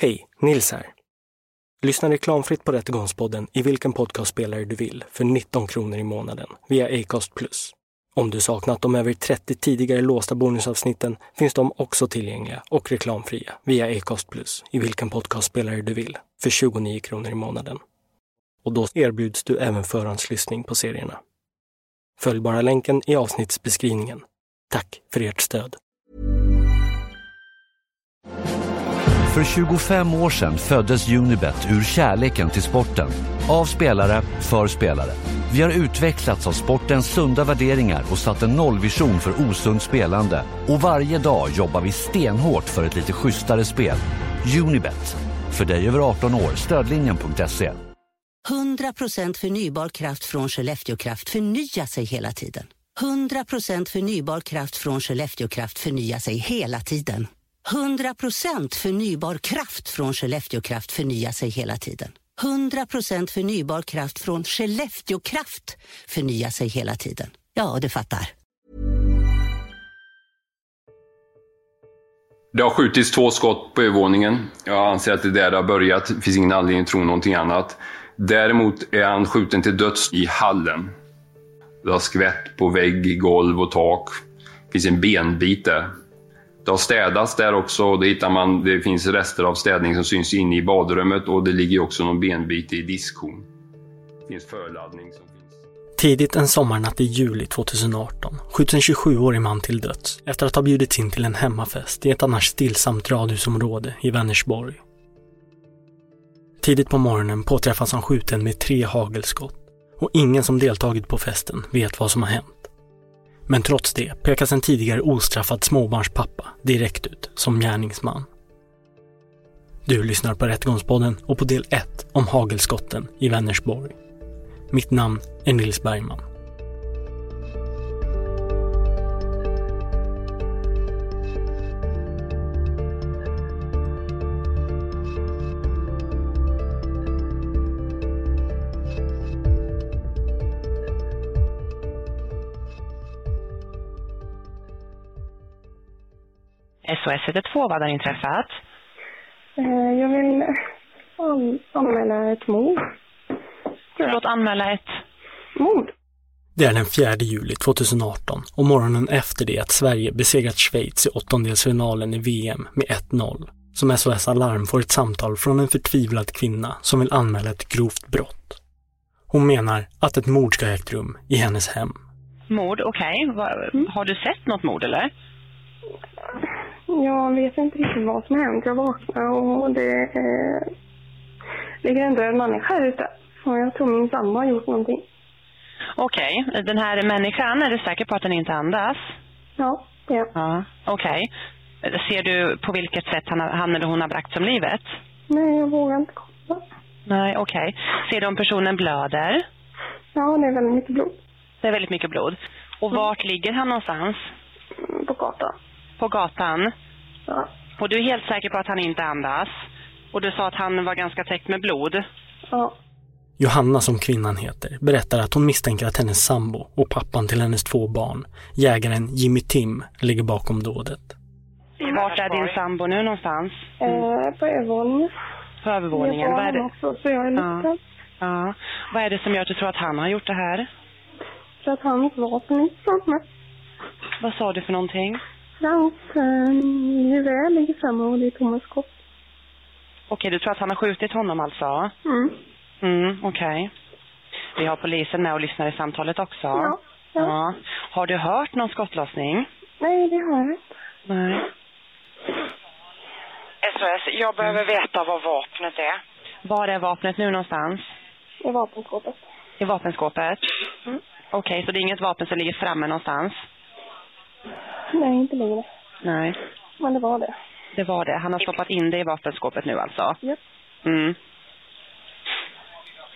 Hej, Nils här. Lyssna reklamfritt på Rättegångspodden i vilken podcastspelare du vill för 19 kronor i månaden via Acast+. Om du saknat de över 30 tidigare låsta bonusavsnitten finns de också tillgängliga och reklamfria via Acast i vilken podcastspelare du vill för 29 kronor i månaden. Och då erbjuds du även förhandslyssning på serierna. Följ bara länken i avsnittsbeskrivningen. Tack för ert stöd! För 25 år sedan föddes Unibet ur kärleken till sporten. Av spelare, för spelare. Vi har utvecklats av sportens sunda värderingar och satt en nollvision för osund spelande. Och varje dag jobbar vi stenhårt för ett lite schysstare spel. Unibet. För dig över 18 år. Stödlinjen.se. 100% förnybar kraft från Skellefteå Kraft förnyar sig hela tiden. 100% förnybar kraft från Skellefteå Kraft förnyar sig hela tiden. 100% förnybar kraft från Skellefteå Kraft förnyar sig hela tiden. 100% förnybar kraft från Skellefteå Kraft förnyar sig hela tiden. Ja, du fattar. Det har skjutits två skott på övervåningen. Jag anser att det är där det har börjat. Det finns ingen anledning att tro någonting annat. Däremot är han skjuten till döds i hallen. Det har skvätt på vägg, golv och tak. Det finns en benbit där. Det har städats där också. Det, hittar man, det finns rester av städning som syns inne i badrummet och det ligger också någon benbit i diskhon. Det finns förladdning som finns. Tidigt en sommarnatt i juli 2018 skjuts en 27-årig man till döds efter att ha bjudits in till en hemmafest i ett annars stillsamt radhusområde i Vänersborg. Tidigt på morgonen påträffas han skjuten med tre hagelskott och ingen som deltagit på festen vet vad som har hänt. Men trots det pekas en tidigare ostraffad småbarnspappa direkt ut som gärningsman. Du lyssnar på Rättegångspodden och på del 1 om hagelskotten i Vänersborg. Mitt namn är Nils Bergman. SOS 112, vad har inträffat? Eh, Jag vill an- anmäla ett mord. Förlåt, anmäla ett... Mord? Det är den 4 juli 2018 och morgonen efter det att Sverige besegrat Schweiz i åttondelsfinalen i VM med 1-0 som SOS Alarm får ett samtal från en förtvivlad kvinna som vill anmäla ett grovt brott. Hon menar att ett mord ska ha ägt rum i hennes hem. Mord, okej. Va- Har du sett något mord eller? Jag vet inte riktigt vad som har hänt. Jag vaknade och det eh, ligger en död människa här ute. Och jag tror min sambo har gjort någonting. Okej, den här människan, är du säker på att den inte andas? Ja, det är jag. Ja. Okej. Ser du på vilket sätt han, han eller hon har bragt som livet? Nej, jag vågar inte kolla. Nej, okej. Ser du om personen blöder? Ja, det är väldigt mycket blod Det är väldigt mycket blod. Och vart ligger han någonstans? mm, på gatan. På gatan? Ja. Och du är helt säker på att han inte andas? Och du sa att han var ganska täckt med blod? Ja. Johanna, som kvinnan heter, berättar att hon misstänker att hennes sambo och pappan till hennes två barn, jägaren Jimmy Tim, ligger bakom dådet. Vart är din sambo nu någonstans? Eh, på övervåningen. På övervåningen? Jag Vad är det? honom också, så jag är Ja. Ja. Vad är det som gör att du tror att han har gjort det här? för att hans vapen är framme. Vad sa du för någonting? Hans eh, gevär ligger framme och det är tomma skott. Okej, du tror att han har skjutit honom alltså? Mm. Mm, okej. Vi har polisen med och lyssnar i samtalet också. Ja. ja. Ja. Har du hört någon skottlossning? Nej, det har jag inte. Nej. SOS, jag behöver veta vad vapnet är. Var är vapnet nu någonstans? I vapenskåpet. I vapenskåpet? Mm. Okej, så det är inget vapen som ligger framme någonstans? Nej, inte längre. Nej, Men det var det. det var det. Han har stoppat in det i vapenskåpet nu alltså? Japp. Mm.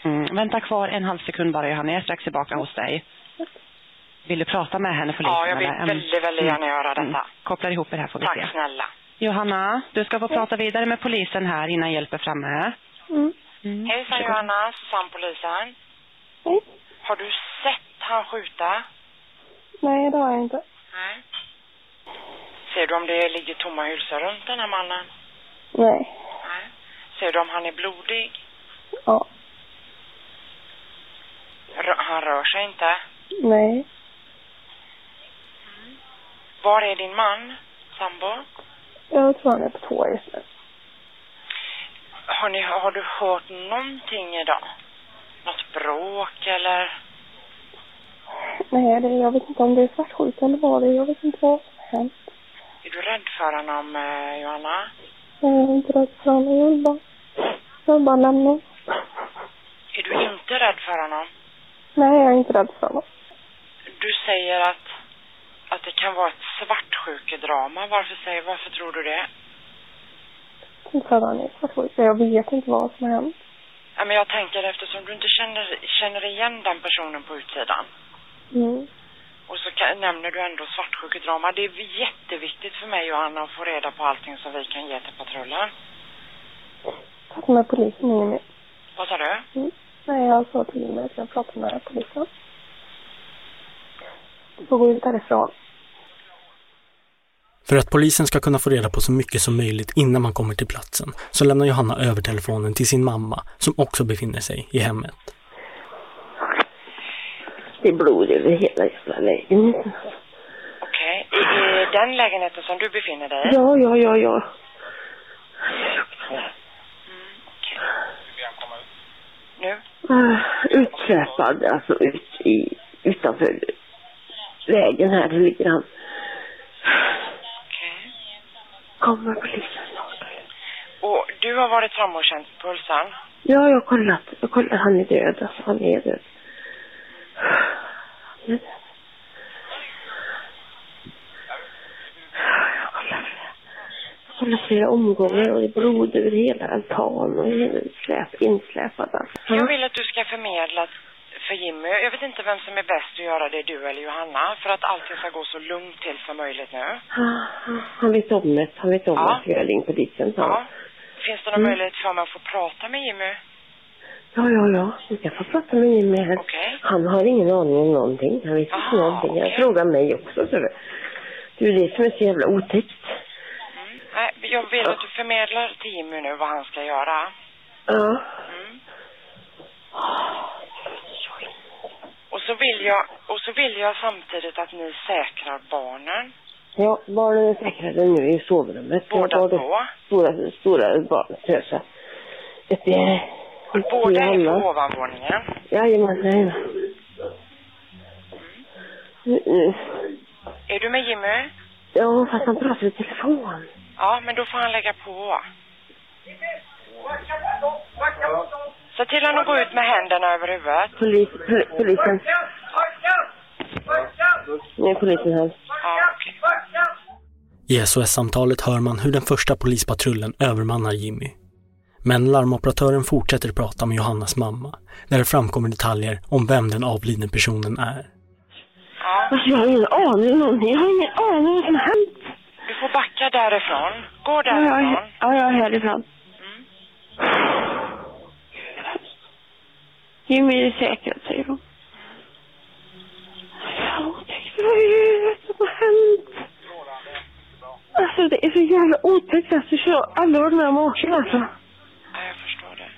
Mm. Vänta kvar en halv sekund bara Johanna, jag är strax tillbaka hos dig. Vill du prata med henne polisen? Ja, jag vill eller? Mm. väldigt, väldigt gärna göra detta. Mm. Kopplar ihop er här får vi se. Tack snälla. Johanna, du ska få prata vidare med polisen här innan hjälp är framme. Mm. Mm. Hejsan Johanna, Susanne-polisen. Hej. Har du sett han skjuta? Nej, det har jag inte. Nej. Ser du om det ligger tomma hylsor runt den här mannen? Nej. Nej. ser du om han är blodig? Ja. Rö- han rör sig inte. Nej. Var är din man? Sambo? Jag tror han är på toa just nu. Har, ni, har du hört någonting idag? Något bråk eller? Nej, det, jag vet inte om det är svartsjuka eller vad det är. Jag vet inte vad som har hänt. Är du rädd för honom, eh, Johanna? Jag är inte rädd för honom. Jag vill bara, jag vill bara lämna. Är du inte rädd för honom? Nej, jag är inte rädd för honom. Du säger att, att det kan vara ett svartsjukedrama. Varför, säger, varför tror du det? Inte för att han är svartsjuka. Jag vet inte vad som har hänt. Ja, men jag tänker eftersom du inte känner, känner igen den personen på utsidan. Mm. Och så kan, nämner du ändå svartsjukedrama. Det är jätteviktigt för mig och Anna att få reda på allting som vi kan ge till patrullen. Prata med polisen inget mer. Vad sa du? Mm. Nej, jag sa till mig att jag pratar med polisen. Du får gå ut därifrån. För att polisen ska kunna få reda på så mycket som möjligt innan man kommer till platsen så lämnar Johanna över telefonen till sin mamma som också befinner sig i hemmet. Det är blod över hela jävla lägenheten. Okej. I, I den lägenheten som du befinner dig i? Ja, ja, ja, ja. Nu? Uh, utsläpad, alltså ut i, utanför vägen här ligger han. Okej. Kommer polisen? Och du har varit framme och känt pulsen? Ja, jag har kollat. Jag kollat. Han är död. Alltså, han är död. Jag kollat flera- omgångar och det är blod över hela altan och släp, insläpad. Alltså. Jag vill att du ska förmedla för Jimmy. Jag vet inte vem som är bäst att göra det, du eller Johanna. För att allting ska gå så lugnt till som möjligt nu. Han vet om det. Han vet om Ja. att jag ringt polisen. Ja. Finns det någon Mm. möjlighet för mig att få prata med Jimmy? Ja, ja, ja. Du kan få prata med Jimmy här. Okej. Han har ingen aning om någonting. Han vet inte någonting. Han okej. frågar mig också. Så det det är det som är så jävla otäckt. Mm. Nej, jag vill att du förmedlar till Jimmy nu vad han ska göra. Ja. Mm. Och så vill jag, och så vill jag samtidigt att ni säkrar barnen. Ja, barnen är säkrade nu i sovrummet. Jag Båda det två. Stora, stora barnet. Så jag Ett är... Båda är på ovanvåningen. Jajamän, jajamän. Nu- Är du med Jimmy? Ja, fast han pratar i telefon. Ja, men då får han lägga på. Se till honom att gå ut med händerna över huvudet. Polis, pol, polisen. Nu är polisen här. Ja, okej. I SOS-samtalet hör man hur den första polispatrullen övermannar Jimmy. Men larmoperatören fortsätter prata med Johannas mamma, där det framkommer detaljer om vem den avlidne personen är. Ja, Alltså, jag har ingen aning om. Jag har ingen aning om vad som hänt. du får backa därifrån. Gå Ja, jag därifrån. ja, jag är härifrån. Mm. Jimmy är säkrad, säger hon. Fan, otäckt. Vad är det som har hänt? Alltså, det är så jävla otäckt. Alltså, jag har aldrig varit med om maken, alltså. Ja, jag förstår det.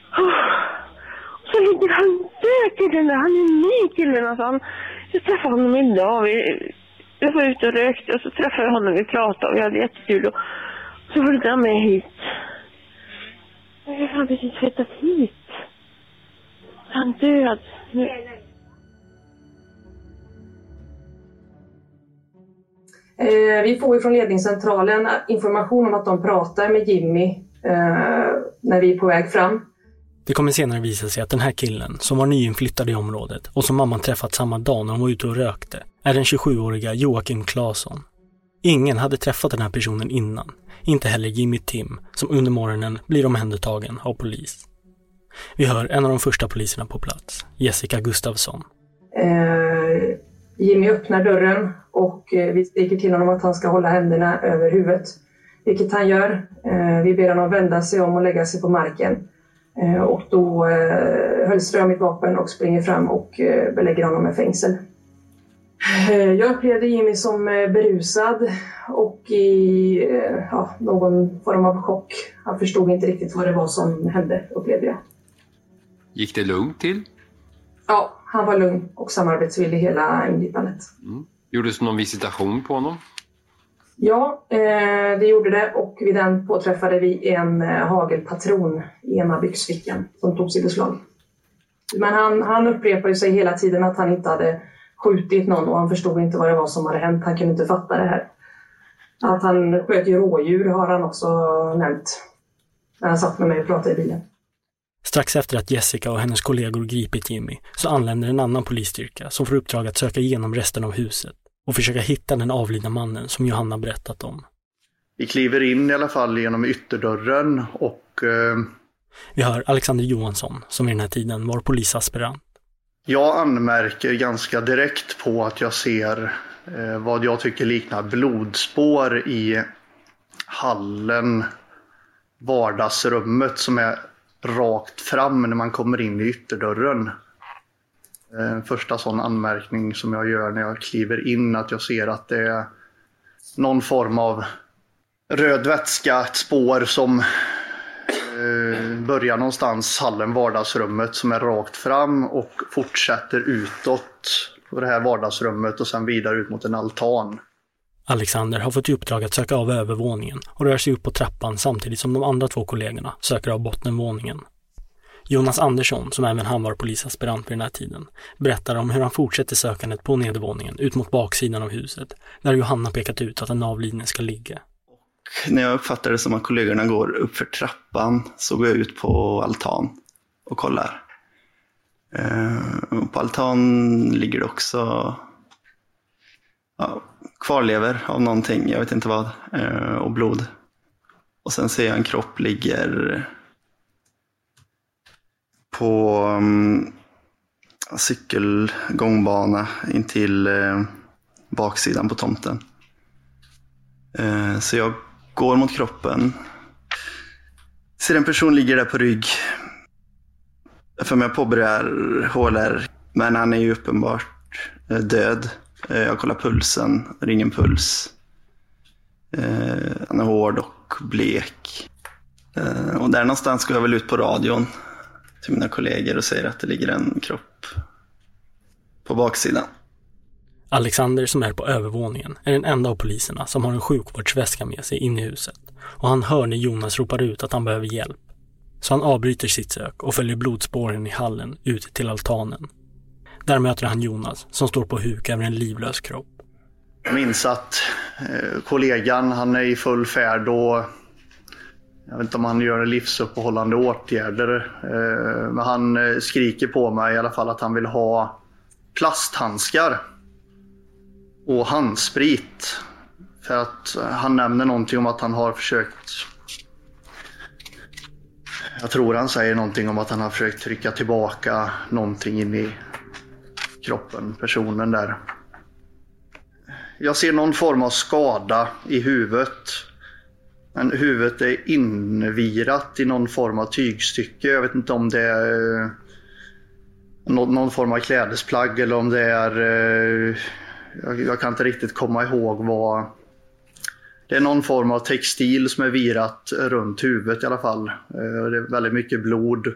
Så ligger han död killen där. Han är ny killen alltså. Han, jag träffade honom idag. Vi, jag var ute och rökte och så träffade jag honom. Vi pratade och vi hade jättekul. Och så följde han med hit. Jag har precis flyttat hit. Han är död. Nu. Eh, vi får ju från ledningscentralen information om att de pratar med Jimmy när vi är på väg fram. Det kommer senare visa sig att den här killen, som var nyinflyttad i området och som mamman träffat samma dag när hon var ute och rökte, är den 27-åriga Joakim Claesson. Ingen hade träffat den här personen innan, inte heller Jimmy Tim, som under morgonen blir omhändertagen av polis. Vi hör en av de första poliserna på plats, Jessica Gustafsson. Eh, Jimmy öppnar dörren och eh, vi skriker till honom att han ska hålla händerna över huvudet. Vilket han gör. Eh, vi ber honom vända sig om och lägga sig på marken. Eh, och då eh, hölstrar jag mitt vapen och springer fram och belägger honom med fängsel. Jag upplevde Jimmy som berusad och i ja, någon form av chock. Han förstod inte riktigt vad det var som hände, upplevde jag. Gick det lugnt till? Ja, han var lugn och samarbetsvillig hela ingripandet. Gjordes det någon visitation på honom? Ja, eh, det gjorde det och vid den påträffade vi en eh, hagelpatron i ena byxfickan som togs i beslag. Men han, han upprepade ju sig hela tiden att han inte hade skjutit någon och han förstod inte vad det var som hade hänt. Han kunde inte fatta det här. Att han sköt ju rådjur har han också nämnt. När han satt med mig och pratade i bilen. Strax efter att Jessica och hennes kollegor gripit Jimmy så anländer en annan polisstyrka som får uppdrag att söka igenom resten av huset och försöka hitta den avlidna mannen som Johanna berättat om. Vi kliver in i alla fall genom ytterdörren och eh, Vi hör Alexander Johansson, som i den här tiden var polisaspirant. jag anmärker ganska direkt på att jag ser eh, vad jag tycker liknar blodspår i hallen, vardagsrummet som är rakt fram när man kommer in i ytterdörren. En första sån anmärkning som jag gör när jag kliver in, att jag ser att det är någon form av röd vätska, ett spår som eh, börjar någonstans hallen, vardagsrummet som är rakt fram och fortsätter utåt på det här vardagsrummet och sen vidare ut mot en altan. Alexander har fått i uppdrag att söka av övervåningen och rör sig upp på trappan samtidigt som de andra två kollegorna söker av bottenvåningen. Jonas Andersson, som även han var polisaspirant vid den här tiden, berättar om hur han fortsätter sökandet på nedervåningen ut mot baksidan av huset, där Johanna pekat ut att den avlidne ska ligga. När jag uppfattar det som att kollegorna går upp för trappan så går jag ut på altan och kollar. Eh, på altan ligger det också ja, kvarlever av någonting, jag vet inte vad, eh, och blod. Och sen ser jag en kropp ligger på um, cykelgångbana intill uh, eh, baksidan på tomten. Uh, så jag går mot kroppen. Ser en person ligger där på rygg. För mig påbörjar HLR, men han är ju uppenbart eh, död. Jag kollar pulsen, ringer puls. Han är hård och blek. Och där någonstans går jag väl ut på radion till mina kollegor och säger att det ligger en kropp på baksidan. Alexander, som är på övervåningen, är den enda av poliserna som har en sjukvårdsväska med sig in i huset och han hör när Jonas ropar ut att han behöver hjälp. Så han avbryter sitt sök och följer blodspåren i hallen ut till altanen. Där möter han Jonas, som står på huk över en livlös kropp. Jag minns att eh, kollegan, han är i full färd och jag vet inte om han gör livsuppehållande åtgärder. Eh, men han eh, skriker på mig i alla fall att han vill ha plasthandskar. Och handsprit. För att eh, han nämner någonting om att han har försökt jag tror han säger någonting om att han har försökt trycka tillbaka någonting in i kroppen, personen där. Jag ser någon form av skada i huvudet. Men huvudet är invirat i någon form av tygstycke. Jag vet inte om det är eh, någon, form av klädesplagg eller om det är... Eh, jag, kan inte riktigt komma ihåg vad... Det är någon form av textil som är virat runt huvudet i alla fall. Eh, det är väldigt mycket blod.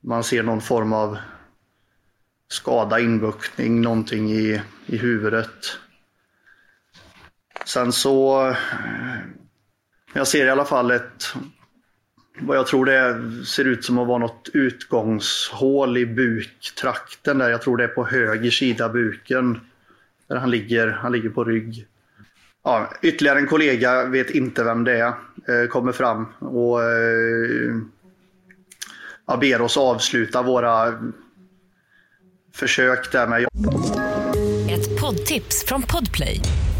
Man ser någon form av skada, inbuktning, någonting i, i huvudet. Sen så... Jag ser i alla fall ett... Vad jag tror det är, ser ut som att vara något utgångshål i buktrakten där. Jag tror det är på höger sida buken. Där han ligger, han ligger på rygg. Ja, ytterligare en kollega, vet inte vem det är, eh, kommer fram och eh, ja, ber oss avsluta våra försök där med Ett poddtips från Podplay.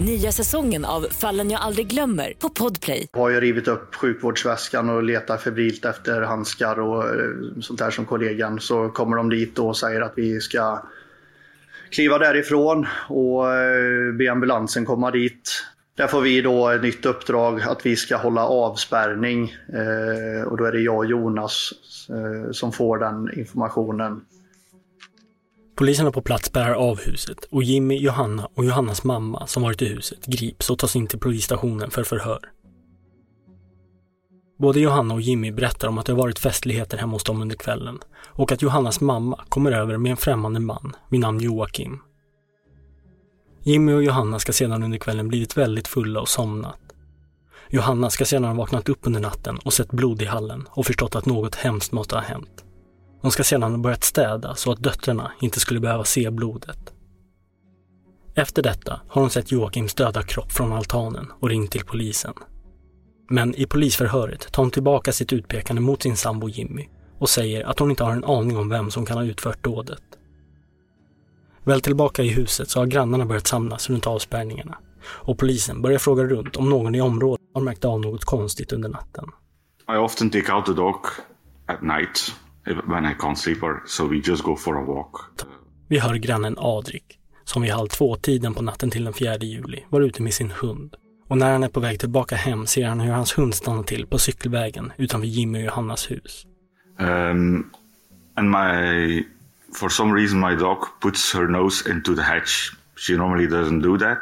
Nya säsongen av Fallen jag aldrig glömmer på Podplay. Jag har ju rivit upp sjukvårdsväskan och letar febrilt efter handskar och eh, sånt där som kollegan. Så kommer de dit och säger att vi ska kliva därifrån och eh, be ambulansen komma dit. Där får vi då ett nytt uppdrag att vi ska hålla avspärrning eh, och då är det jag och Jonas som får den informationen. Poliserna på plats bär av huset och Jimmy, Johanna och Johannas mamma som varit i huset grips och tas in till polisstationen för förhör. Både Johanna och Jimmy berättar om att det har varit festligheter hemma hos dem under kvällen och att Johannas mamma kommer över med en främmande man vid namn Joakim. Jimmy och Johanna ska sedan under kvällen blivit väldigt fulla och somnat. Johanna ska sedan ha vaknat upp under natten och sett blod i hallen och förstått att något hemskt måste ha hänt. Hon ska sedan ha börjat städa så att döttrarna inte skulle behöva se blodet. Efter detta har hon sett Joakims döda kropp från altanen och ringt till polisen. Men i polisförhöret tar hon tillbaka sitt utpekande mot sin sambo Jimmy och säger att hon inte har en aning om vem som kan ha utfört dådet. Väl tillbaka i huset så har grannarna börjat samlas runt avspärrningarna och polisen börjar fråga runt om någon i området har märkt av något konstigt under natten. I often take out the dog at night when I can't sleep, or so we just go for a walk. Vi hör grannen Adrik, som vid halv två-tiden på natten till den 4 juli var ute med sin hund. Och när han är på väg tillbaka hem ser han hur hans hund stannar till på cykelvägen utanför Jimmy och Johannas hus. Um, and my, for some reason, my dog puts her nose into the hatch. She normally doesn't do that.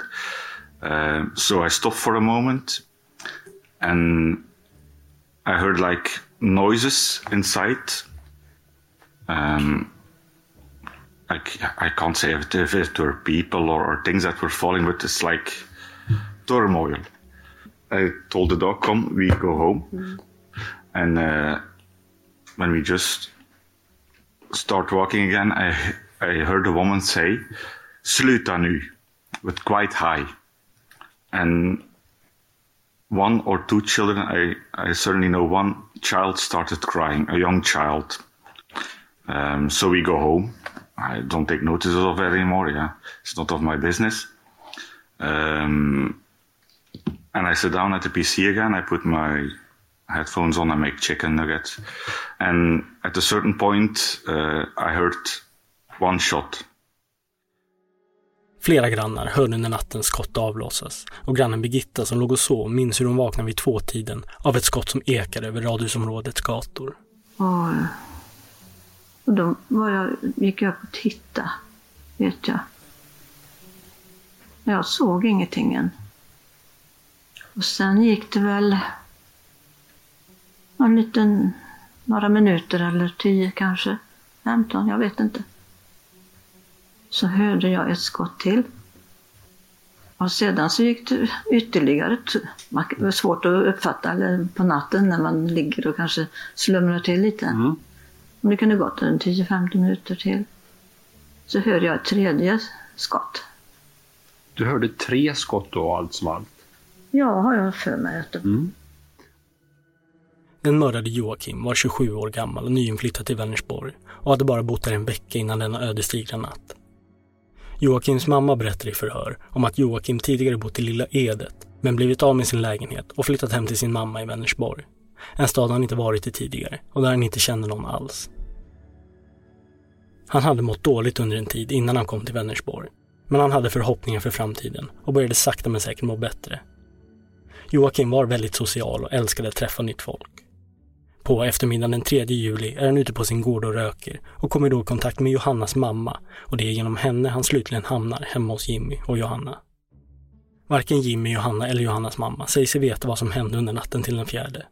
Uh, so I stop for a moment, and I heard like noises inside. Um, I, I can't say if it, were people or, or things that were falling, but it's like turmoil. I told the dog, "Come, we go home," and uh, when we just start walking again, I I heard a woman say, "Sluta nu," with quite high, and one or two children, I I certainly know one child started crying, a young child. Um, so we go home. I don't take notice of it anymore. Yeah, it's not of my business. Um, and I sit down at the PC again. I put my headphones on. I make chicken nuggets. And at a certain point, uh, I heard one shot. Flera grannar hörde under natten skott avlossas och grannen Birgitta som låg och sov minns hur hon vaknade vid tvåtiden av ett skott som ekade över radhusområdets gator. Och, och då var jag, gick jag upp och tittade, vet jag. Jag såg ingenting än. Och sen gick det väl en liten, några minuter eller tio kanske, 15, jag vet inte. Så hörde jag ett skott till. Och sedan så gick det ytterligare, det var svårt att uppfatta eller på natten när man ligger och kanske slumrar till lite. Mm. Om det kunde gått en 10-15 minuter till. Så hörde jag ett tredje skott. Du hörde tre skott då allt som allt? Ja, har jag för mig att det Mm. Den mördade Joakim var 27 år gammal och nyinflyttad till Vänersborg och hade bara bott där en vecka innan denna ödesdigra natt. Joakims mamma berättar i förhör om att Joakim tidigare bott i Lilla Edet men blivit av med sin lägenhet och flyttat hem till sin mamma i Vänersborg. En stad han inte varit i tidigare och där han inte kände någon alls. Han hade mått dåligt under en tid innan han kom till Vänersborg. Men han hade förhoppningar för framtiden och började sakta men säkert må bättre. Joakim var väldigt social och älskade att träffa nytt folk. På eftermiddagen den 3 juli är han ute på sin gård och röker och kommer då i kontakt med Johannas mamma och det är genom henne han slutligen hamnar hemma hos Jimmy och Johanna. Varken Jimmy, Johanna eller Johannas mamma säger sig veta vad som hände under natten till den fjärde.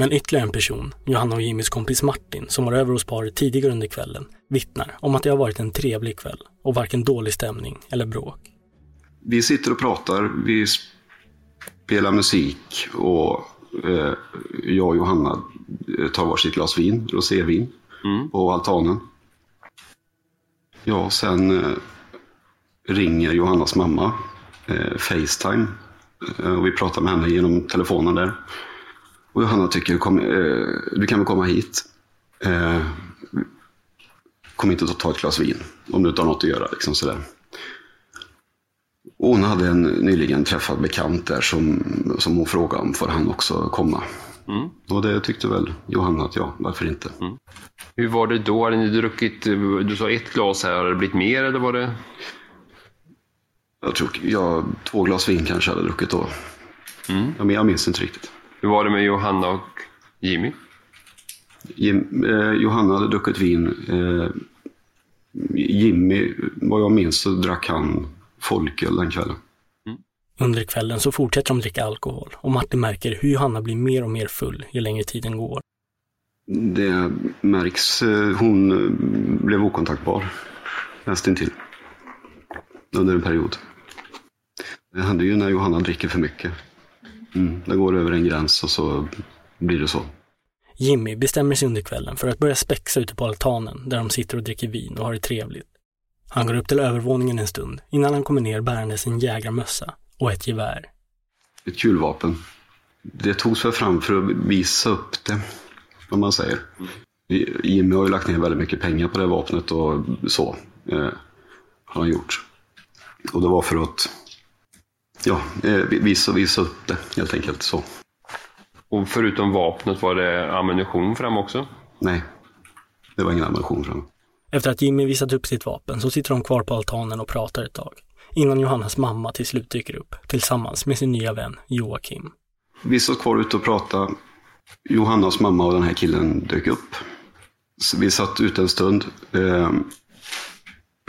Men ytterligare en person, Johanna och Jimmys kompis Martin, som var över hos paret tidigare under kvällen, vittnar om att det har varit en trevlig kväll och varken dålig stämning eller bråk. Vi sitter och pratar, vi spelar musik och eh, jag och Johanna tar varsitt glas vin, rosévin, på altanen. Ja, sen eh, ringer Johannas mamma, eh, Facetime, eh, och vi pratar med henne genom telefonen där. Och Johanna tycker, kom, eh, du kan väl komma hit. Eh, kom hit och ta ett glas vin, om du inte har något att göra. Liksom sådär. hon hade en nyligen träffad bekant där som, som hon frågade om får han också komma. Mm. Och det tyckte väl Johanna att ja, varför inte? Hur var det då? Hade ni druckit, du sa ett glas här, har det blivit mer eller var det? Jag tror jag, två glas vin kanske hade druckit då. Mm. Ja, men jag minns inte riktigt. Hur var det med Johanna och Jimmy? Jim, eh, Johanna hade druckit vin. Eh, Jimmy, vad jag minns så drack han folköl den kvällen. Under kvällen så fortsätter de dricka alkohol och Martin märker hur Johanna blir mer och mer full ju längre tiden går. Det märks. eh, Hon eh, blev okontaktbar. Nästintill. Under en period. Det händer ju när Johanna dricker för mycket. Mm, det går över en gräns och så blir det så. Jimmy bestämmer sig under kvällen för att börja spexa ute på altanen där de sitter och dricker vin och har det trevligt. Han går upp till övervåningen en stund innan han kommer ner bärande sin jägarmössa och ett gevär. Ett kulvapen. Det togs väl fram för att visa upp det, om man säger. Jimmy har ju lagt ner väldigt mycket pengar på det vapnet och så. Eh, har han gjort. Och det var för att ja, eh, visa, visa upp det helt enkelt. så. Och förutom vapnet, var det ammunition fram också? Nej, det var ingen ammunition fram. Efter att Jimmy visat upp sitt vapen så sitter de kvar på altanen och pratar ett tag. Innan Johannas mamma till slut dyker upp, tillsammans med sin nya vän Joakim. Vi satt kvar ute och pratade. Johannas mamma och den här killen dök upp. Så vi satt ute en stund, eh,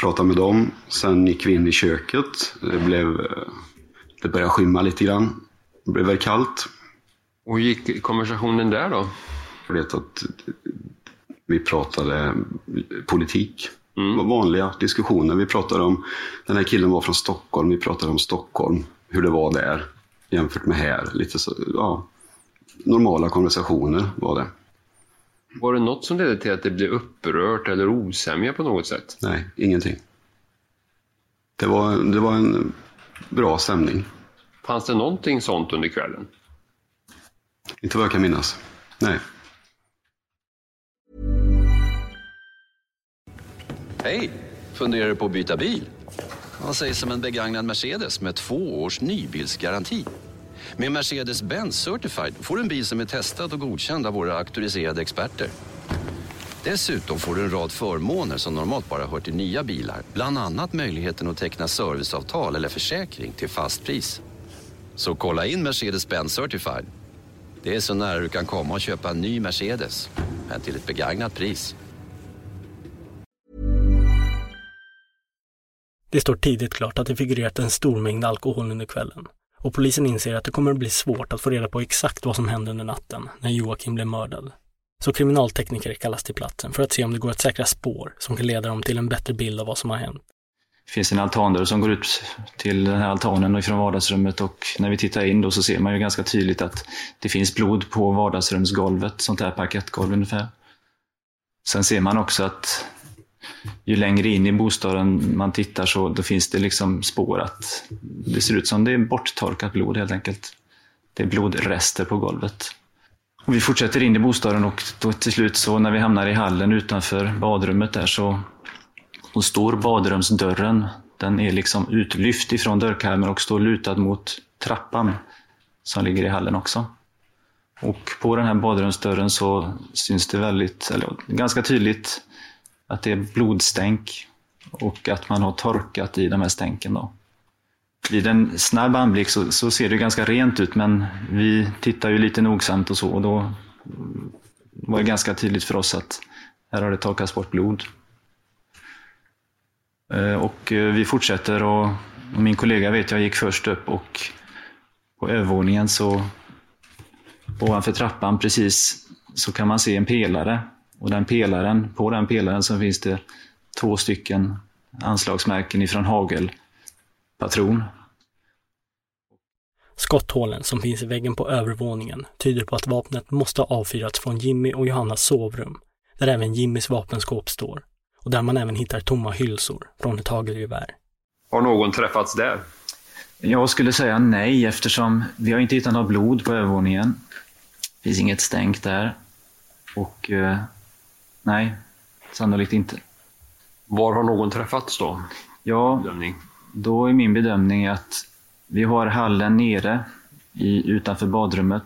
pratade med dem. Sen gick vi in i köket. Det, blev, eh, det började skymma lite grann. Det blev väl kallt. Och hur gick konversationen där då? Jag vet att vi pratade politik. Vanliga diskussioner. Vi pratade om, den här killen var från Stockholm, vi pratade om Stockholm, hur det var där jämfört med här. Lite så, ja, normala konversationer var det. Var det något som ledde till att det blev upprört eller osämja på något sätt? Nej, ingenting. Det var, det var en bra stämning. Fanns det någonting sånt under kvällen? Inte vad jag kan minnas. Nej. Hej! Funderar du på att byta bil? Vad sägs om en begagnad Mercedes med två års nybilsgaranti? Med Mercedes-Benz Certified får du en bil som är testad och godkänd av våra auktoriserade experter. Dessutom får du en rad förmåner som normalt bara hör till nya bilar. Bland annat möjligheten att teckna serviceavtal eller försäkring till fast pris. Så kolla in Mercedes-Benz Certified. Det är så nära du kan komma och köpa en ny Mercedes, men till ett begagnat pris. Det står tidigt klart att det figurerat en stor mängd alkohol under kvällen och polisen inser att det kommer att bli svårt att få reda på exakt vad som hände under natten när Joakim blev mördad. Så kriminaltekniker kallas till platsen för att se om det går att säkra spår som kan leda dem till en bättre bild av vad som har hänt. Det finns en altandörr som går ut till den här altanen och ifrån vardagsrummet och när vi tittar in då så ser man ju ganska tydligt att det finns blod på vardagsrumsgolvet, sånt här parkettgolv ungefär. Sen ser man också att ju längre in i bostaden man tittar så då finns det liksom spår att det ser ut som det är borttorkat blod helt enkelt. Det är blodrester på golvet. Och vi fortsätter in i bostaden och då till slut så när vi hamnar i hallen utanför badrummet där så och står badrumsdörren. Den är liksom utlyft ifrån dörrkarmen och står lutad mot trappan som ligger i hallen också. Och på den här badrumsdörren så syns det väldigt, eller ganska tydligt att det är blodstänk och att man har torkat i de här stänken. Då. Vid en snabb anblick så, så ser det ganska rent ut men vi tittar ju lite nogsamt och så och då var det ganska tydligt för oss att här har det torkats bort blod. Eh, och eh, vi fortsätter och och min kollega vet jag gick först upp och på övervåningen så ovanför trappan precis så kan man se en pelare och den pelaren, på den pelaren så finns det två stycken anslagsmärken ifrån Hagel hagelpatron. Skotthålen som finns i väggen på övervåningen tyder på att vapnet måste ha avfyrats från Jimmy och Johannas sovrum, där även Jimmys vapenskåp står och där man även hittar tomma hylsor från ett hagelgevär. Har någon träffats där? Jag skulle säga nej eftersom vi har inte hittat något blod på övervåningen. Det finns inget stänk där. Och eh, nej, sannolikt inte. Var har någon träffats då? Ja, Bedömning. Då är min bedömning att vi har hallen nere i, utanför badrummet.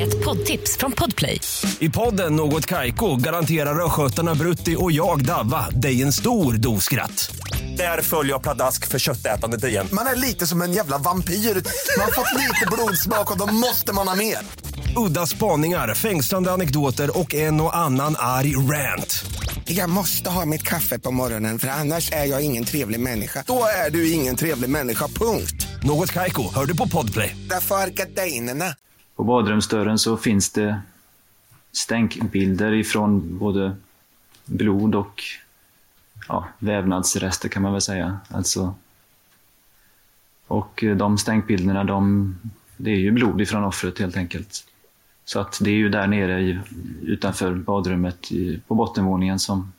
Ett poddtips från Podplay. I podden Något Kaiko garanterar östgötarna Brutti och jag, Davva, dig en stor dos skratt. Där följer jag pladask för köttätandet igen. Man är lite som en jävla vampyr. Man har fått lite blodsmak och då måste man ha mer. Udda spaningar, fängslande anekdoter och en och annan arg rant. Jag måste ha mitt kaffe på morgonen för annars är jag ingen trevlig människa. Då är du ingen trevlig människa, punkt. Något Kaiko, hör du på Podplay. Därför är gardinerna. På badrumsdörren så finns det stänkbilder ifrån både blod och ja, vävnadsrester kan man väl säga. Alltså, och de stänkbilderna, de, det är ju blod ifrån offret helt enkelt. Så att det är ju där nere i, utanför badrummet i, på bottenvåningen som,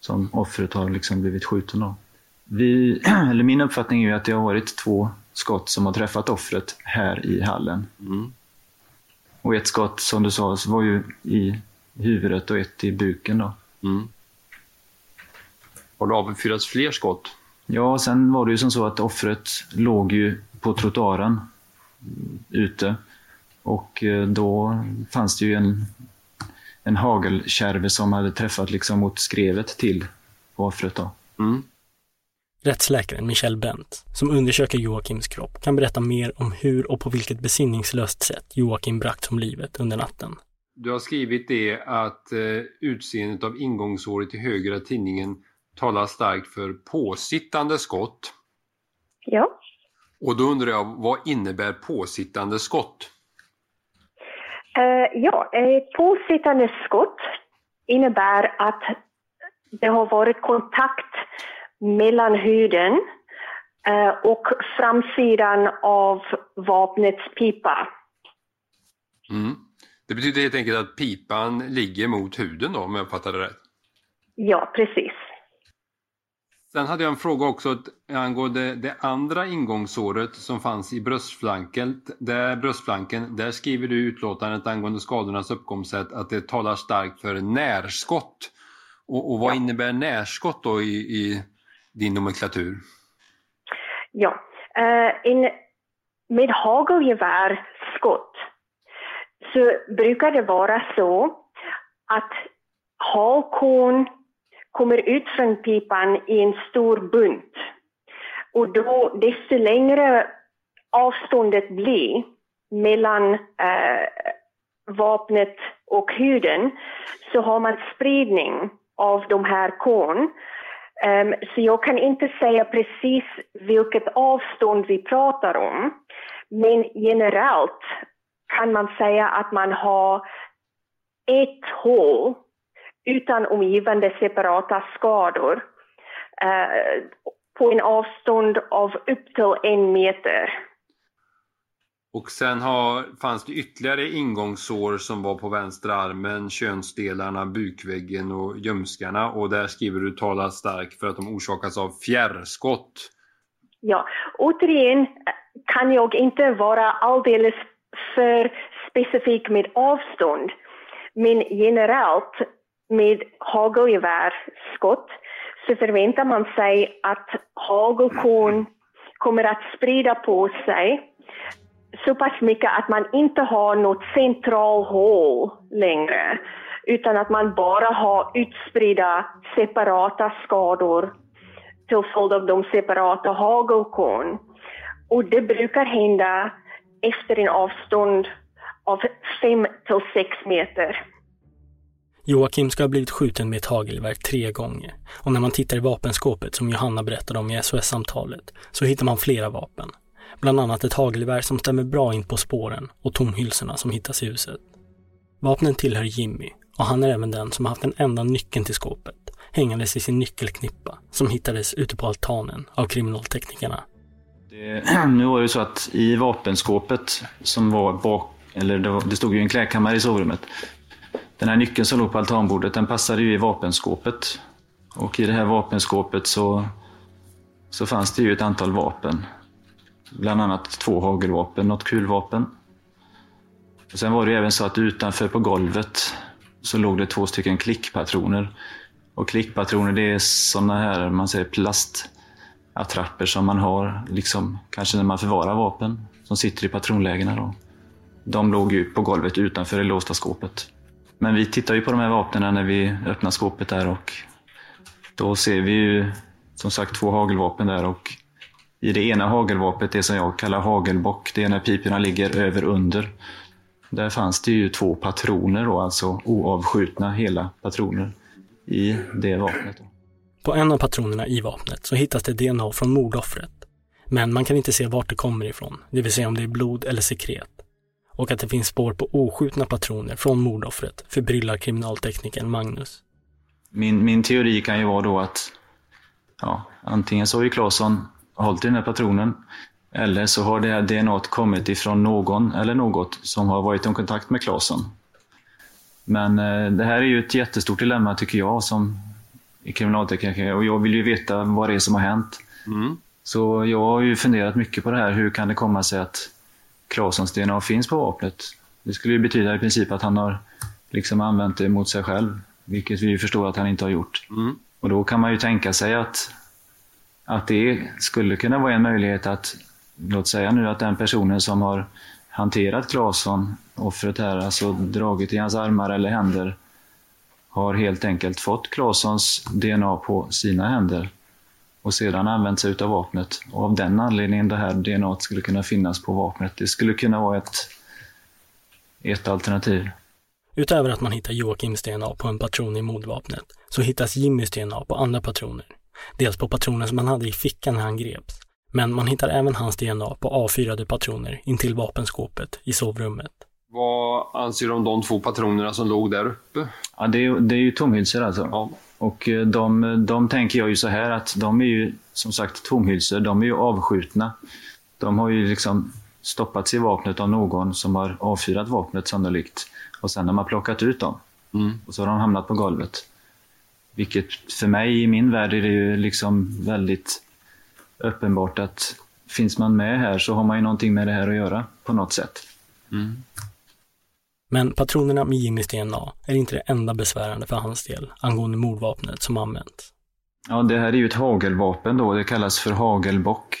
som offret har liksom blivit skjuten av. Vi, eller min uppfattning är att det har varit två skott som har träffat offret här i hallen. Mm. Och ett skott, som du sa, var ju i huvudet och ett i buken. Då. Mm. Har det avfyrats fler skott? Ja, sen var det ju som så att offret låg ju på trottoaren ute. Och eh, då fanns det ju en, en hagelkärve som hade träffat liksom mot skrevet till offret. Då. Mm. Rättsläkaren Michel Bent, som undersöker Joakims kropp, kan berätta mer om hur och på vilket besinningslöst sätt Joakim bragt om livet under natten. Du har skrivit det att eh, utseendet av ingångsåret i högra tidningen talar starkt för påsittande skott. Ja. Och då undrar jag, vad innebär påsittande skott? Eh, ja, ett påsittande skott innebär att det har varit kontakt mellan huden eh, och framsidan av vapnets pipa. Mm. Det betyder helt enkelt att pipan ligger mot huden då, om jag fattar det rätt? Ja, precis. Sen hade jag en fråga också angående det andra ingångsåret som fanns i bröstflanken. Där, bröstflanken, där skriver du i utlåtandet angående skadornas uppkomstsätt att det talar starkt för närskott. Och, och vad innebär närskott då i, i din nomenklatur? Ja, eh, in, med hagelgevärsskott så brukar det vara så att halkon kommer ut från pipan i en stor bunt. Och då, desto längre avståndet blir mellan eh, vapnet och huden så har man spridning av de här korn. Um, så jag kan inte säga precis vilket avstånd vi pratar om. Men generellt kan man säga att man har ett hål utan omgivande separata skador eh, på en avstånd av upp till en meter. Och sen har, fanns det ytterligare ingångssår som var på vänstra armen, könsdelarna, bukväggen och ljumskarna och där skriver du talar starkt för att de orsakas av fjärrskott. Ja, återigen kan jag inte vara alldeles för specifik med avstånd. Men generellt med hagelgevärsskott så förväntar man sig att hagelkorn kommer att sprida på sig så pass mycket att man inte har något central hål längre utan att man bara har utspridda separata skador till följd av de separata hagelkorn. Och det brukar hända efter en avstånd av 5 till 6 meter. Joakim ska ha blivit skjuten med ett hagelgevär tre gånger och när man tittar i vapenskåpet som Johanna berättade om i SOS-samtalet så hittar man flera vapen. Bland annat ett hagelgevär som stämmer bra in på spåren och tomhylsorna som hittas i huset. Vapnen tillhör Jimmy och han är även den som haft den enda nyckeln till skåpet hängandes i sin nyckelknippa som hittades ute på altanen av kriminalteknikerna. Det, nu var det så att i vapenskåpet som var bak, eller det, var, det stod ju en klädkammare i sovrummet. Den här nyckeln som låg på altanbordet, den passade ju i vapenskåpet. Och i det här vapenskåpet så, så fanns det ju ett antal vapen. Bland annat två hagelvapen, något kulvapen. Och sen var det ju även så att utanför på golvet så låg det två stycken klickpatroner. Och klickpatroner det är sådana här, man säger plastattrapper som man har, liksom, kanske när man förvarar vapen, som sitter i patronlägena. Då. De låg ju på golvet utanför det låsta skåpet. Men vi tittar ju på de här vapnen när vi öppnar skåpet där och då ser vi ju som sagt två hagelvapen där och i det ena hagelvapnet, det som jag kallar hagelbock, det är när piporna ligger över under. Där fanns det ju två patroner då, alltså oavskjutna hela patroner i det vapnet. Då. På en av patronerna i vapnet så hittas det DNA från mordoffret. Men man kan inte se vart det kommer ifrån, det vill säga om det är blod eller sekret. Och att det finns spår på oskjutna patroner från mordoffret förbryllar kriminalteknikern Magnus. Min, min teori kan ju vara då att ja, antingen så har ju Claesson hållit i den här patronen eller så har det här DNA kommit ifrån någon eller något som har varit i kontakt med Claesson. Men eh, det här är ju ett jättestort dilemma tycker jag som kriminaltekniker och jag vill ju veta vad det är som har hänt. Mm. Så jag har ju funderat mycket på det här. Hur kan det komma sig att Claessons DNA finns på vapnet? Det skulle ju betyda i princip att han har liksom använt det mot sig själv, vilket vi förstår att han inte har gjort. Mm. Och då kan man ju tänka sig att, att det skulle kunna vara en möjlighet att, låt säga nu att den personen som har hanterat Claesson, offret här, alltså dragit i hans armar eller händer, har helt enkelt fått Claessons DNA på sina händer och sedan använt sig av vapnet. Och av den anledningen det här DNA skulle kunna finnas på vapnet. Det skulle kunna vara ett, ett alternativ. Utöver att man hittar Joakims DNA på en patron i mordvapnet så hittas Jimmys DNA på andra patroner. Dels på patroner som han hade i fickan när han greps. Men man hittar även hans DNA på avfyrade patroner intill vapenskåpet i sovrummet. Vad anser du om de två patronerna som låg där uppe? Ja, det, är, det är ju tomhylsor alltså. Ja. Och eh, de, de tänker jag ju så här att de är ju som sagt tomhylsor, de är ju avskjutna. De har ju liksom stoppats i vapnet av någon som har avfyrat vapnet sannolikt. Och sen har man plockat ut dem. Mm. Och så har de hamnat på golvet. Vilket för mig i min värld är det ju liksom väldigt uppenbart att finns man med här så har man ju någonting med det här att göra på något sätt. Mm. Men patronerna med Jimmys DNA är inte det enda besvärande för hans del angående mordvapnet som använts. Ja, det här är ju ett hagelvapen då. Det kallas för hagelbock.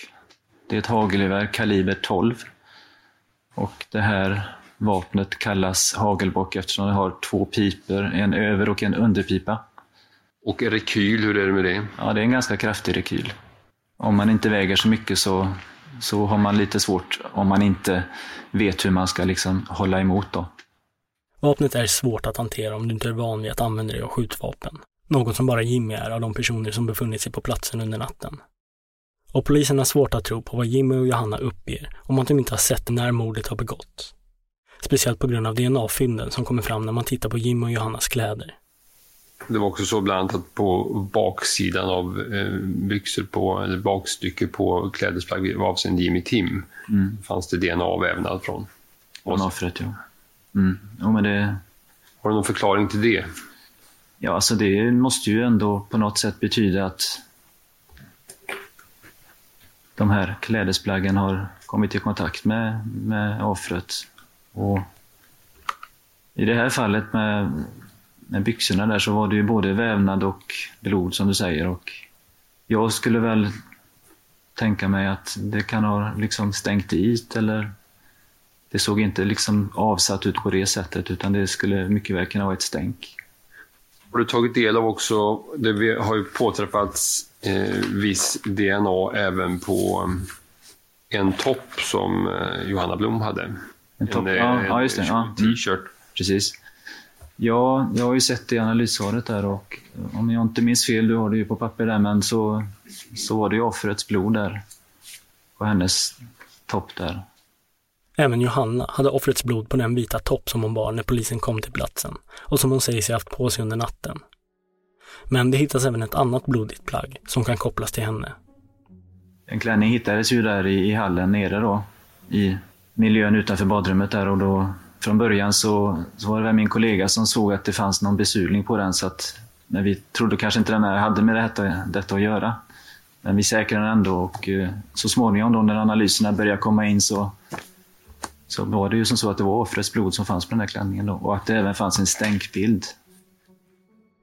Det är ett hagelgevär kaliber 12. Och det här vapnet kallas hagelbock eftersom det har två piper, en över och en underpipa. Och rekyl, hur är det med det? Ja, det är en ganska kraftig rekyl. Om man inte väger så mycket så, så har man lite svårt om man inte vet hur man ska liksom hålla emot. Då. Vapnet är svårt att hantera om du inte är van vid att använda dig av skjutvapen. Något som bara Jimmy är av de personer som befunnit sig på platsen under natten. Och polisen har svårt att tro på vad Jimmy och Johanna uppger om att de inte har sett när mordet har begåtts. Speciellt på grund av DNA-fynden som kommer fram när man tittar på Jimmy och Johannas kläder. Det var också så bland annat att på baksidan av eh, byxor på, eller bakstycke på klädesplagg avseende Jimmy Tim Mm. fanns det DNA-vävnad från. Från offret, ja. Mm. Jo, men det... Har du någon förklaring till det? Ja, alltså det måste ju ändå på något sätt betyda att de här klädesplaggen har kommit i kontakt med, med offret. Och I det här fallet med, med byxorna där så var det ju både vävnad och blod som du säger. Och jag skulle väl tänka mig att det kan ha liksom stängt dit eller det såg inte liksom avsatt ut på det sättet utan det skulle mycket väl kunna vara ett stänk. Har du tagit del av också, det har ju påträffats eh, viss DNA även på eh, en topp som eh, Johanna Blom hade. En topp? eh, Ja, ja, just det. Ja. Mm. T-shirt. Precis. Ja, jag har ju sett det i analyssvaret där och om jag inte minns fel, du har det ju på papper där, men så, så var det ju offrets blod där. På hennes topp där. Även Johanna hade offrets blod på den vita topp som hon bar när polisen kom till platsen och som hon säger sig haft på sig under natten. Men det hittas även ett annat blodigt plagg som kan kopplas till henne. En klänning hittades ju där i, i hallen nere då, i miljön utanför badrummet där och då från början så, så var det väl min kollega som såg att det fanns någon besudling på den så att men vi trodde kanske inte den här hade med detta, detta att göra. Men vi säkrade den ändå och eh, så småningom då när analyserna började komma in så, så var det ju som så att det var offrets blod som fanns på den här klänningen då och att det även fanns en stänkbild.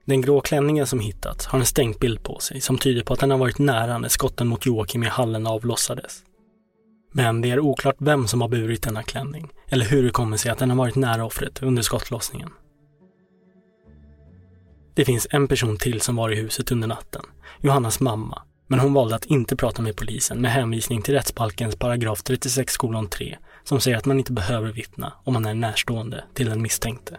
Den grå klänningen som hittats har en stänkbild på sig som tyder på att den har varit nära när skotten mot Joakim i hallen avlossades. Men det är oklart vem som har burit denna klänning eller hur det kommer sig att den har varit nära offret under skottlossningen. Det finns en person till som var i huset under natten, Johannas mamma, men hon valde att inte prata med polisen med hänvisning till rättsbalkens paragraf 36 3 som säger att man inte behöver vittna om man är närstående till den misstänkte.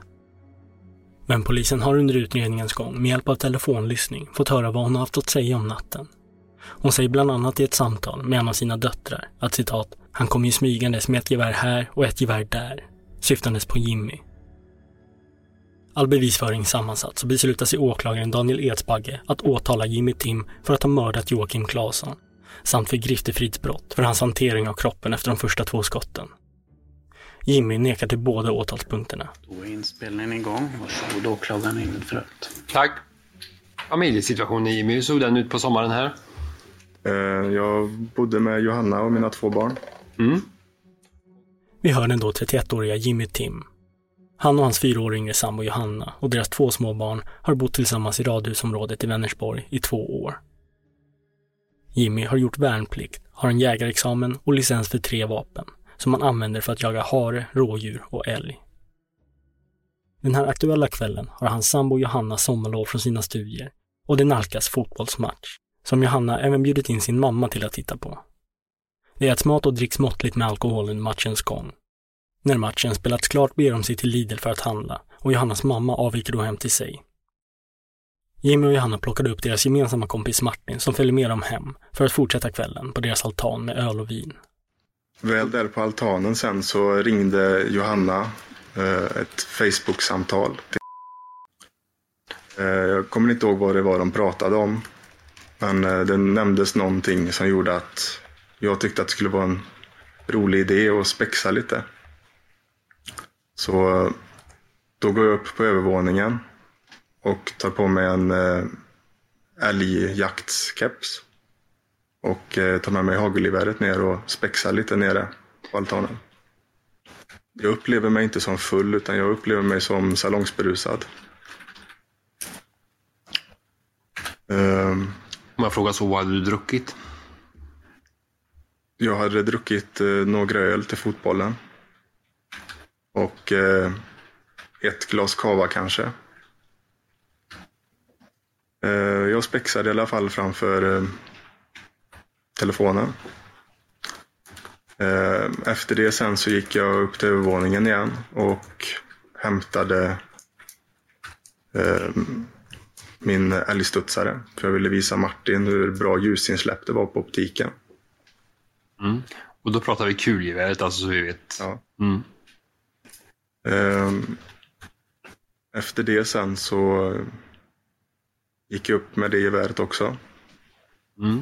Men polisen har under utredningens gång med hjälp av telefonlyssning fått höra vad hon har haft att säga om natten. Hon säger bland annat i ett samtal med en av sina döttrar att citat, han kom ju smygandes med ett gevär här och ett gevär där, syftandes på Jimmy. All bevisföring sammansatt så beslutar sig åklagaren Daniel Edsbagge att åtala Jimmy Tim för att ha mördat Joakim Claesson samt för griftefridsbrott för hans hantering av kroppen efter de första två skotten. Jimmy nekar till båda åtalspunkterna. Då är inspelningen igång. Varsågod åklagaren in för att... Tack. Familjesituationen i Jimmy, hur såg den ut på sommaren här? Eh, Jag bodde med Johanna och mina två barn. Mm. Vi hör den då 31-åriga Jimmy Tim. Han och hans fyra år yngre sambo Johanna och deras två små barn har bott tillsammans i radhusområdet i Vänersborg i två år. Jimmy har gjort värnplikt, har en jägarexamen och licens för tre vapen som han använder för att jaga hare, rådjur och älg. Den här aktuella kvällen har hans sambo Johanna sommarlov från sina studier och det nalkas fotbollsmatch, som Johanna även bjudit in sin mamma till att titta på. Det äts mat och dricks måttligt med alkohol under matchens gång. När matchen spelats klart beger de sig till Lidl för att handla och Johannas mamma avviker då hem till sig. Jimmy och Johanna plockade upp deras gemensamma kompis Martin som följde med dem hem för att fortsätta kvällen på deras altan med öl och vin. Väl där på altanen sen så ringde Johanna eh, ett Facebook-samtal. Eh, jag kommer inte ihåg vad det var de pratade om. Men eh, det nämndes någonting som gjorde att jag tyckte att det skulle vara en rolig idé att spexa lite. Så eh, då går jag upp på övervåningen och tar på mig en eh, älgjaktskeps. Och eh, tar med mig hagelgeväret ner och spexar lite nere på altanen. Jag upplever mig inte som full utan jag upplever mig som salongsberusad. Um, Om jag frågar så, vad hade du druckit? Jag hade druckit eh, några öl till fotbollen. Och eh, ett glas kava kanske. Eh, jag spexade i alla fall framför eh, telefonen. Eh, efter det sen så gick jag upp till övervåningen igen och hämtade min älgstudsare. För jag ville visa Martin hur bra ljusinsläpp det var på optiken. Mm. Och då pratar vi kulgeväret, alltså så vi vet. Ja. Mm. Ehm, Efter det sen så gick upp med det geväret också. Mm.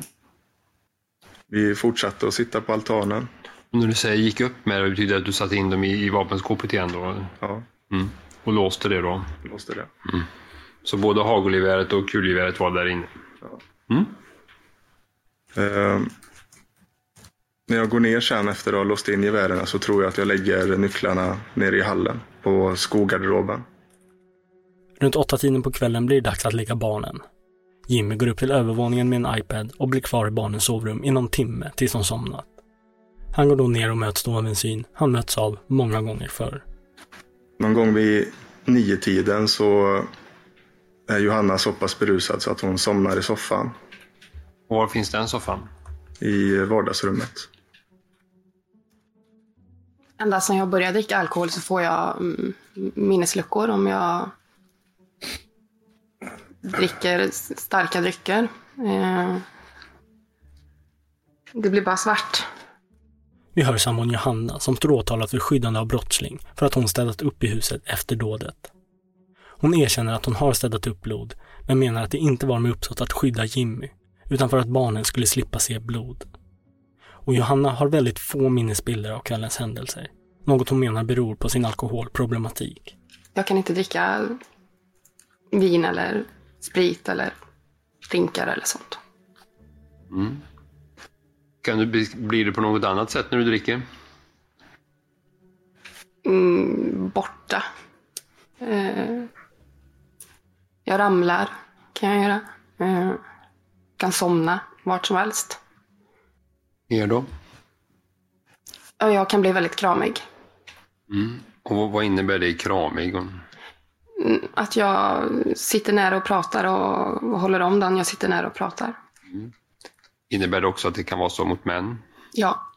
Vi fortsatte att sitta på altanen. När du säger gick upp med det, betyder det att du satte in dem i, i vapenskåpet igen då? Ja. Mm. Och låste det då? Låste det. Mm. Så både hagelgeväret och kulgeväret var där inne? Ja. Ehm, när jag går ner sen efter att ha låst in gevären så tror jag att jag lägger nycklarna nere i hallen på skogarderoben. Runt åtta tiden på kvällen blir det dags att leka barnen. Jimmy går upp till övervåningen med en iPad och blir kvar i barnens sovrum i någon timme tills de somnat. Han går då ner och möts då av en syn han möts av många gånger förr. Någon gång vid nio tiden så är Johanna så pass berusad så att hon somnar i soffan. Och var finns den soffan? I vardagsrummet. Ända sedan jag började dricka alkohol så får jag mm, minnesluckor om jag dricker starka drycker. Eh, Det blir bara svart. Vi hör sambon Johanna som står åtalad för skyddande av brottsling för att hon städat upp i huset efter dådet. Hon erkänner att hon har städat upp blod, men menar att det inte var med uppsåt att skydda Jimmy, utan för att barnen skulle slippa se blod. Och Johanna har väldigt få minnesbilder av kvällens händelser, något hon menar beror på sin alkoholproblematik. Jag kan inte dricka vin eller sprit eller drinkar eller sånt. Mm. Kan du bli- bli det på något annat sätt när du dricker? Mm, borta. Eh, Jag ramlar, kan jag göra. Eh, kan somna vart som helst. Mer då? Jag kan bli väldigt kramig. Mm. Och vad- vad innebär det kramig? Mm, Att jag sitter nära och pratar och, och håller om den jag sitter nära och pratar. Innebär det också att det kan vara så mot män? Ja,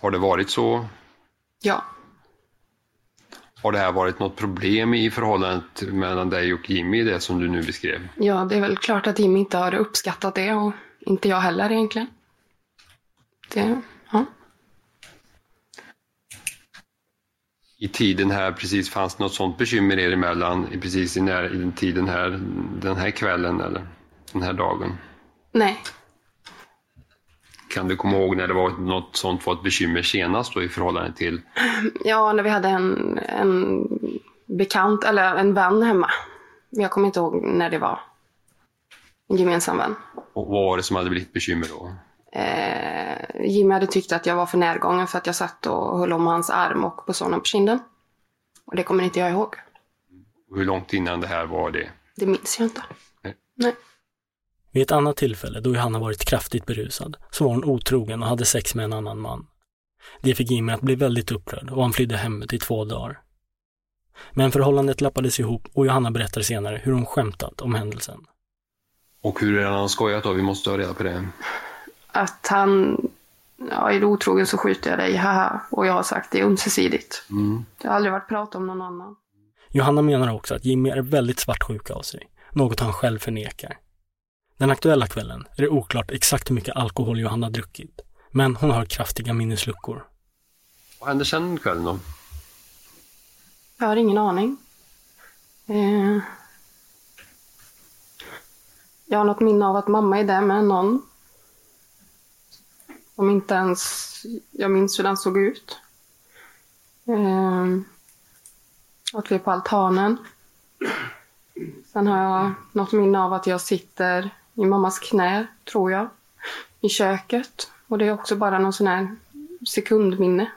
Har det varit så? ja. Har det här varit något problem i förhållandet mellan dig och Jimmy, det som du nu beskrev? Ja, det är väl klart att Jimmy inte har uppskattat det och inte jag heller egentligen. Det, I tiden här precis fanns något sånt bekymmer er emellan precis i, när, i den tiden här, den här kvällen eller den här dagen? Nej, Kan du komma ihåg när det var något sånt var ett bekymmer senast då i förhållande till ja, när vi hade en, en bekant, eller en vän hemma. Jag kommer inte ihåg när det var. En gemensam vän. och vad var det som hade blivit bekymmer då? Eh, Jimmy hade tyckt att jag var för närgången för att jag satt och höll om hans arm och pussade honom på kinden. Och det kommer inte jag ihåg. Hur långt innan det här var det? Det minns jag inte. Vid ett annat tillfälle då Johanna varit kraftigt berusad så var hon otrogen och hade sex med en annan man. Det fick Jimmy att bli väldigt upprörd och han flydde hemmet i två dagar. Men förhållandet lappades ihop och Johanna berättar senare hur hon skämtat om händelsen. Och hur är han skojat då? Vi måste ha reda på det. Att han, ja är du otrogen så skjuter jag dig, haha. Och jag har sagt det är ömsesidigt. Mm. Det har aldrig varit prat om någon annan. Johanna menar också att Jimmy är väldigt svartsjuk av sig, något han själv förnekar. Den aktuella kvällen är det oklart exakt hur mycket alkohol Johanna druckit, men hon har kraftiga minnesluckor. Vad hände sen den kvällen då? Jag har ingen aning. Eh, jag har något minne av att mamma är där med någon. Om inte ens jag minns hur den såg ut. Eh, att vi är på altanen. Sen har jag något minne av att jag sitter i mammas knä, tror jag, i köket. Och det är också bara någon sån här sekundminne.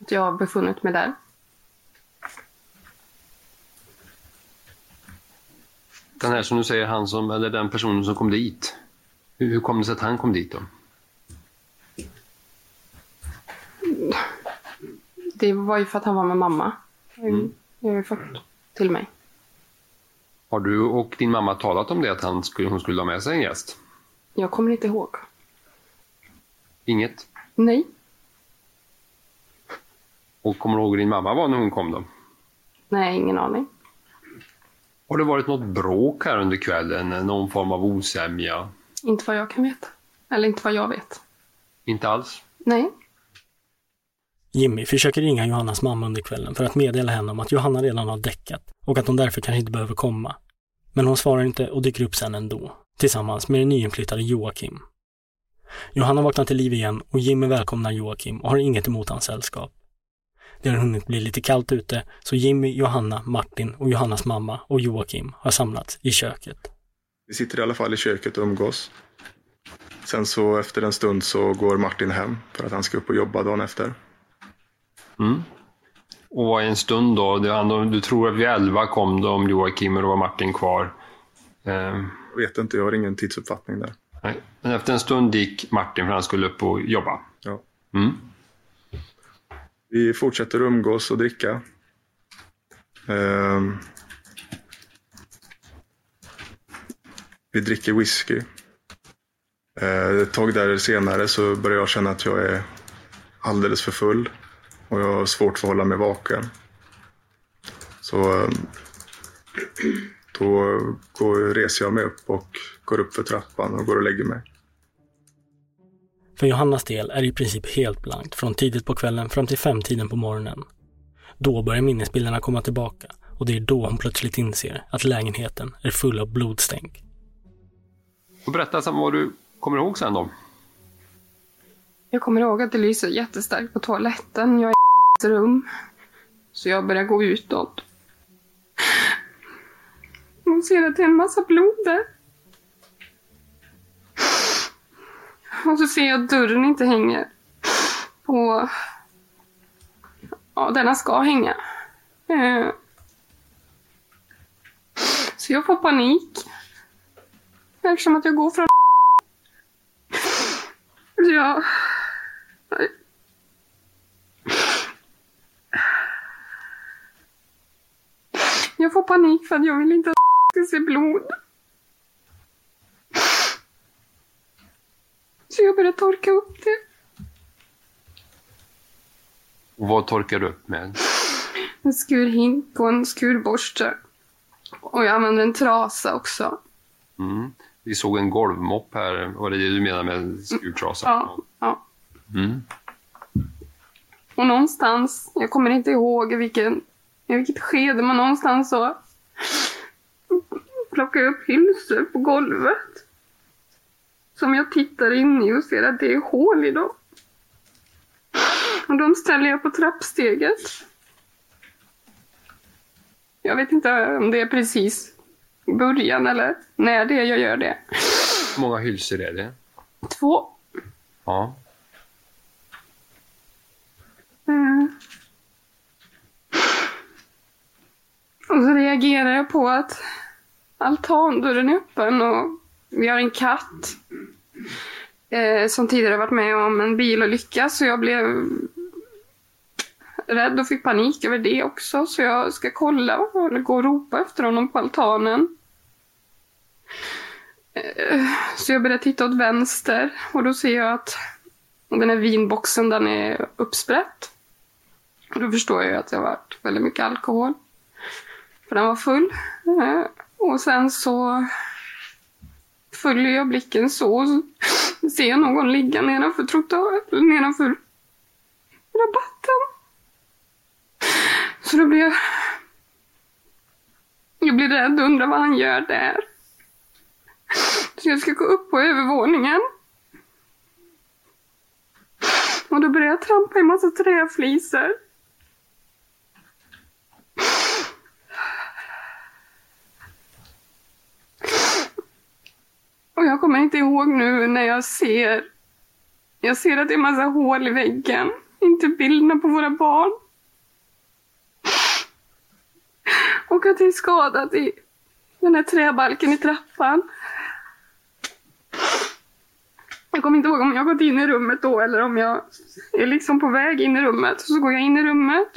Att jag har befunnit mig där. Den här som du säger, han som, eller den personen som kom dit. Hur, hur kom det sig att han kom dit då? Det var ju för att han var med mamma. Mm. Det har ju fått till mig. Har du och din mamma talat om det, att han skulle, hon skulle ha med sig en gäst? Jag kommer inte ihåg. Inget? Nej. Och kommer du ihåg hur din mamma var när hon kom då? Nej, ingen aning. Har det varit något bråk här under kvällen? Någon form av osämja? Inte vad jag kan veta. Eller inte vad jag vet. Inte alls? Nej. Jimmy försöker ringa Johannas mamma under kvällen för att meddela henne om att Johanna redan har däckat och att hon därför kanske inte behöver komma. Men hon svarar inte och dyker upp sen ändå, tillsammans med den nyinflyttade Joakim. Johanna vaknar till liv igen och Jimmy välkomnar Joakim och har inget emot hans sällskap. Det har hunnit bli lite kallt ute, så Jimmy, Johanna, Martin och Johannas mamma och Joakim har samlats i köket. Vi sitter i alla fall i köket och umgås. Sen så efter en stund så går Martin hem för att han ska upp och jobba dagen efter. Mm. Och en stund då? Du tror att vid elva kom de Joakim och då var Martin kvar. Eh, Jag vet inte, jag har ingen tidsuppfattning där. nej. Men efter en stund gick Martin för han skulle upp och jobba. Ja. Mm. Vi fortsätter umgås och dricka. Ehm. vi dricker whisky. Eh, ett tag där senare så börjar jag känna att jag är alldeles för full och jag har svårt för att hålla mig vaken. Så eh, då går, reser jag mig upp och går upp för trappan och går och lägger mig. För Johannas del är det i princip helt blankt från tidigt på kvällen fram till femtiden på morgonen. Då börjar minnesbilderna komma tillbaka och det är då hon plötsligt inser att lägenheten är full av blodstänk. Och berätta sen vad du kommer ihåg sen då. Jag kommer ihåg att det lyser jättestarkt på toaletten. Jag är i rum. Så jag börjar gå utåt. Hon ser att det är en massa blod där. Och så ser jag att dörren inte hänger på... Ja, denna ska hänga. Eh. Så jag får panik. Eftersom att jag går från Så jag... Jag får panik för att jag vill inte att ska se blod. Så jag börjar torka upp det. Och vad torkar du upp med? En skurhink och en skurborste. Och jag använder en trasa också. Mm. Vi såg en golvmopp här. Var det det du menar med skurtrasa? Ja, ja. Mm. Och någonstans, jag kommer inte ihåg vilken, i vilket skede, men någonstans så plockar upp hylsor på golvet. Som jag tittar in i och ser att det är hål i dem. Och de ställer jag på trappsteget. Jag vet inte om det är precis i början eller när det är jag gör det. Hur många hylsor är det? Två. Ja. Mm. Och så reagerar jag på att altandörren är öppen och vi har en katt eh, som tidigare varit med om en bilolycka så jag blev rädd och fick panik över det också så jag ska kolla och gå och ropa efter honom på altanen. Eh, Så jag börjar titta åt vänster och då ser jag att den här vinboxen den är uppsprätt. Och då förstår jag ju att det har varit väldigt mycket alkohol. För den var full. Eh, och sen så följer jag blicken så och så ser jag någon ligga nedanför trottoaren, nedanför rabatten. Så då blir jag... Jag blir rädd och undrar vad han gör där. Så jag ska gå upp på övervåningen. Och då börjar jag trampa i massa träflisor. Och jag kommer inte ihåg nu när jag ser... Jag ser att det är massa hål i väggen. Inte bilderna på våra barn. Och att det är skadat i den här träbalken i trappan. Jag kommer inte ihåg om jag har gått in i rummet då eller om jag är liksom på väg in i rummet. Så går jag in i rummet.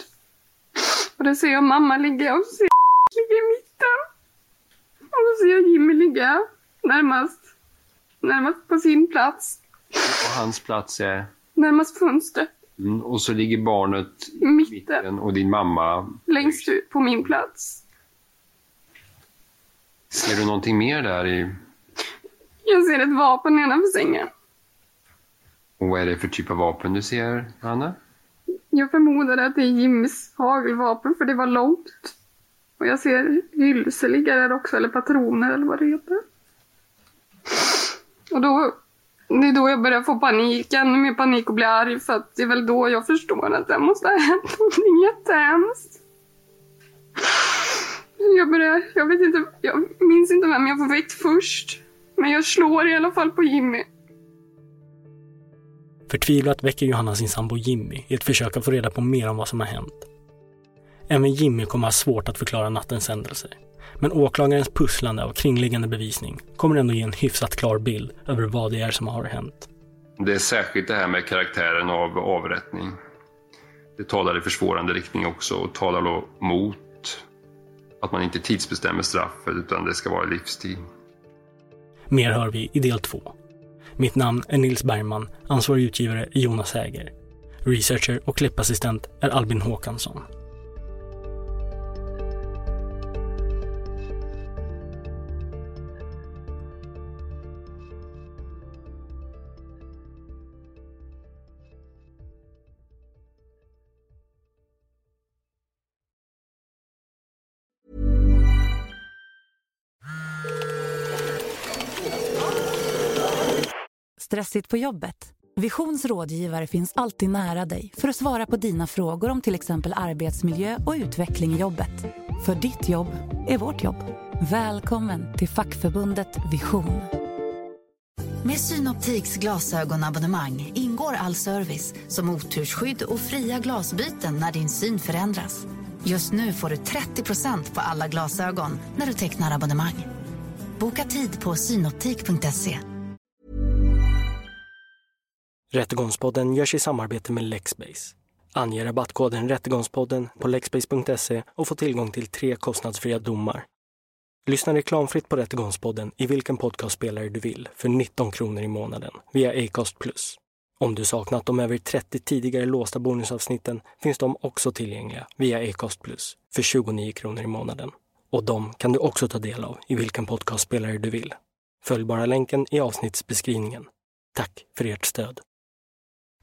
Och då ser jag mamma ligga och så ser jag ligga i mitten. Och så ser jag Jimmy ligga närmast, närmast på sin plats. Och hans plats är? Närmast fönstret. Mm. Och så ligger barnet i mitten. och din mamma. Längst ut på min plats. Ser du någonting mer där i? Jag ser ett vapen nedanför sängen. Och vad är det för typ av vapen du ser, Anna? Jag förmodar att det är Jimmys hagelvapen för det var långt. Och jag ser hylsor ligga där också, eller patroner eller vad det heter. Och då, det är då jag börjar få panik, ännu mer panik och bli arg för att det är väl då jag förstår att det måste ha hänt någonting jättehemskt. Jag börjar, jag vet inte, jag minns inte vem jag får väckt först. Men jag slår i alla fall på Jimmy. Förtvivlat väcker Johanna sin sambo Jimmy i ett försök att få reda på mer om vad som har hänt. Även Jimmy kommer ha svårt att förklara nattens händelser. Men åklagarens pusslande av kringliggande bevisning kommer ändå ge en hyfsat klar bild över vad det är som har hänt. Det är särskilt det här med karaktären av avrättning. Det talar i försvårande riktning också och talar då mot att man inte tidsbestämmer straffet utan det ska vara livstid. Mer hör vi i del två. Mitt namn är Nils Bergman, ansvarig utgivare är Jonas Häger. Researcher och klippassistent är Albin Håkansson. Stressigt på jobbet? Visions rådgivare finns alltid nära dig för att svara på dina frågor om till exempel arbetsmiljö och utveckling i jobbet. För ditt jobb är vårt jobb. Välkommen till fackförbundet Vision. Med Synoptiks glasögonabonnemang ingår all service som otursskydd och fria glasbyten när din syn förändras. Just nu får du 30% på alla glasögon när du tecknar abonnemang. Boka tid på synoptik.se. Rättegångspodden görs i samarbete med Lexbase. Ange rabattkoden Rättegångspodden på lexbase.se och få tillgång till tre kostnadsfria domar. Lyssna reklamfritt på Rättegångspodden i vilken podcastspelare du vill för 19 kronor i månaden via Acast+. Om du saknat de över 30 tidigare låsta bonusavsnitten finns de också tillgängliga via Acast Plus för 29 kronor i månaden. Och de kan du också ta del av i vilken podcastspelare du vill. Följ bara länken i avsnittsbeskrivningen. Tack för ert stöd.